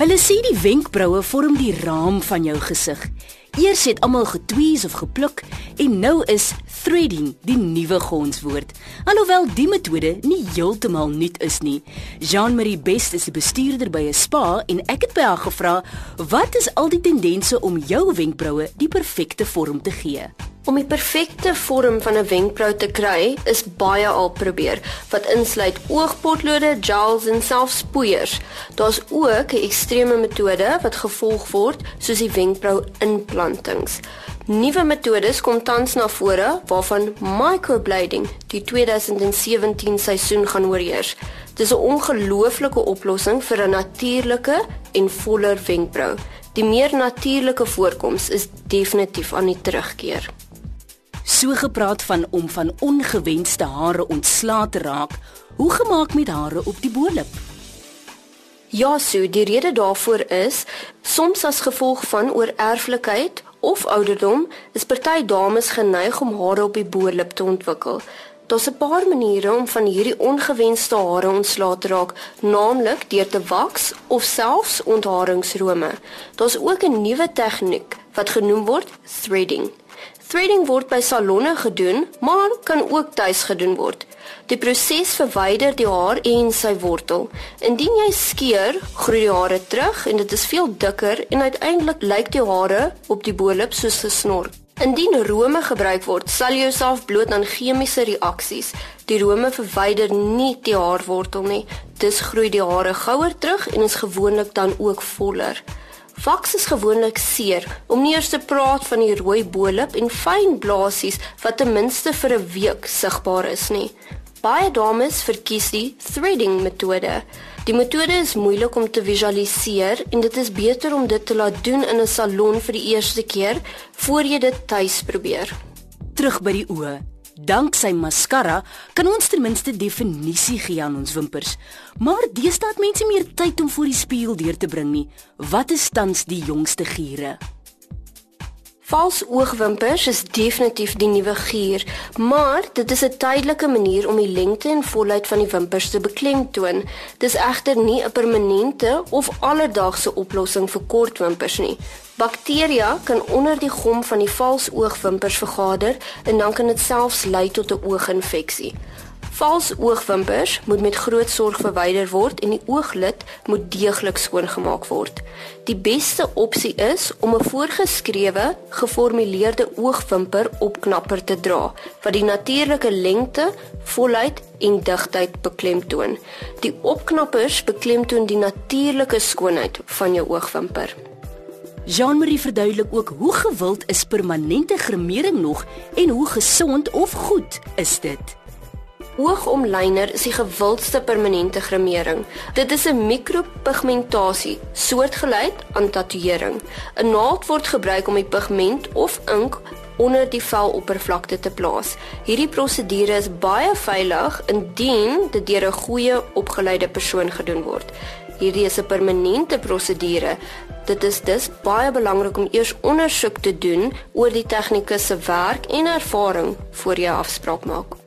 Hulle sê die wenkbroue vorm die raam van jou gesig. Eers het almal getwees of gepluk en nou is threading die nuwe gonswoord. Alhoewel die metode nie heeltemal nuut is nie. Jean-Marie Best is 'n bestuurder by 'n spa en ek het by haar gevra, "Wat is al die tendense om jou wenkbroue die perfekte vorm te gee?" Om die perfekte vorm van 'n wenkbrau te kry, is baie al probeer, wat insluit oogpotlode, gels en selfs poeiers. Daar's ook 'n ekstreme metode wat gevolg word, soos die wenkbrau implantings. Nuwe metodes kom tans na vore waarvan microblading die 2017 seisoen gaan oorheers. Dis 'n ongelooflike oplossing vir 'n natuurlike en voller wenkbrau. Die meer natuurlike voorkoms is definitief aan die terugkeer. So gepraat van om van ongewenste hare ontslae te raak, hoe gemaak met hare op die bo-lip? Ja, so die rede daarvoor is soms as gevolg van oorerflikheid of ouderdom is party dames geneig om hare op die bo-lip te ontwikkel. Daar's 'n paar maniere om van hierdie ongewenste hare ontslae te raak, naamlik deur te waks of selfs ontharingsrome. Daar's ook 'n nuwe tegniek wat genoem word threading. Threading word by salonne gedoen, maar kan ook tuis gedoen word. Die proses verwyder die haar en sy wortel. Indien jy skeer, groei die hare terug en dit is veel dikker en uiteindelik lyk die hare op die bo-lip soos gesnor. Indien rome gebruik word, sal jy jouself bloot aan chemiese reaksies. Die rome verwyder nie die haarwortel nie. Dis groei die hare gouer terug en is gewoonlik dan ook voller. Vaks is gewoonlik seer, om nie eers te praat van die rooi bolop en fyn blaasies wat ten minste vir 'n week sigbaar is nie. Baie dames verkies die threading metode. Die metode is moeilik om te visualiseer en dit is beter om dit te laat doen in 'n salon vir die eerste keer voor jy dit tuis probeer. Terug by die oë. Danksy mascara kan ons ten minste definisie gee aan ons wimpers. Maar deesdae het mense meer tyd om voor die spieël deur te bring nie. Wat is tans die jongste giere? Vals oogwimpers is definitief die nuwe gier, maar dit is 'n tydelike manier om die lengte en volheid van die wimpers te beklemtoon. Dis egter nie 'n permanente of alledaagse oplossing vir kort wimpers nie. Bakterieë kan onder die gom van die vals oogwimpers vergader en dan kan dit selfs lei tot 'n ooginfeksie. Vals oogwimpers moet met groot sorg verwyder word en die ooglid moet deeglik skoongemaak word. Die beste opsie is om 'n voorgeskrewe, geformuleerde oogwimper opknapper te dra wat die natuurlike lengte, volheid en digtheid beklemtoon. Die opknappers beklemtoon die natuurlike skoonheid van jou oogwimper. Jean-Marie verduidelik ook hoe gewild is permanente gremering nog en hoe gesond of goed is dit. Oogomlyner is die gewildste permanente gremering. Dit is 'n mikropigmentasie, soortgelyk aan tatoeëring. 'n Naald word gebruik om die pigment of ink onder die veloppervlakte te plaas. Hierdie prosedure is baie veilig indien dit deur 'n goeie opgeleide persoon gedoen word. Hierdie is 'n permanente prosedure. Dit is dus baie belangrik om eers ondersoek te doen oor die tegnikus se werk en ervaring voor jy afspraak maak.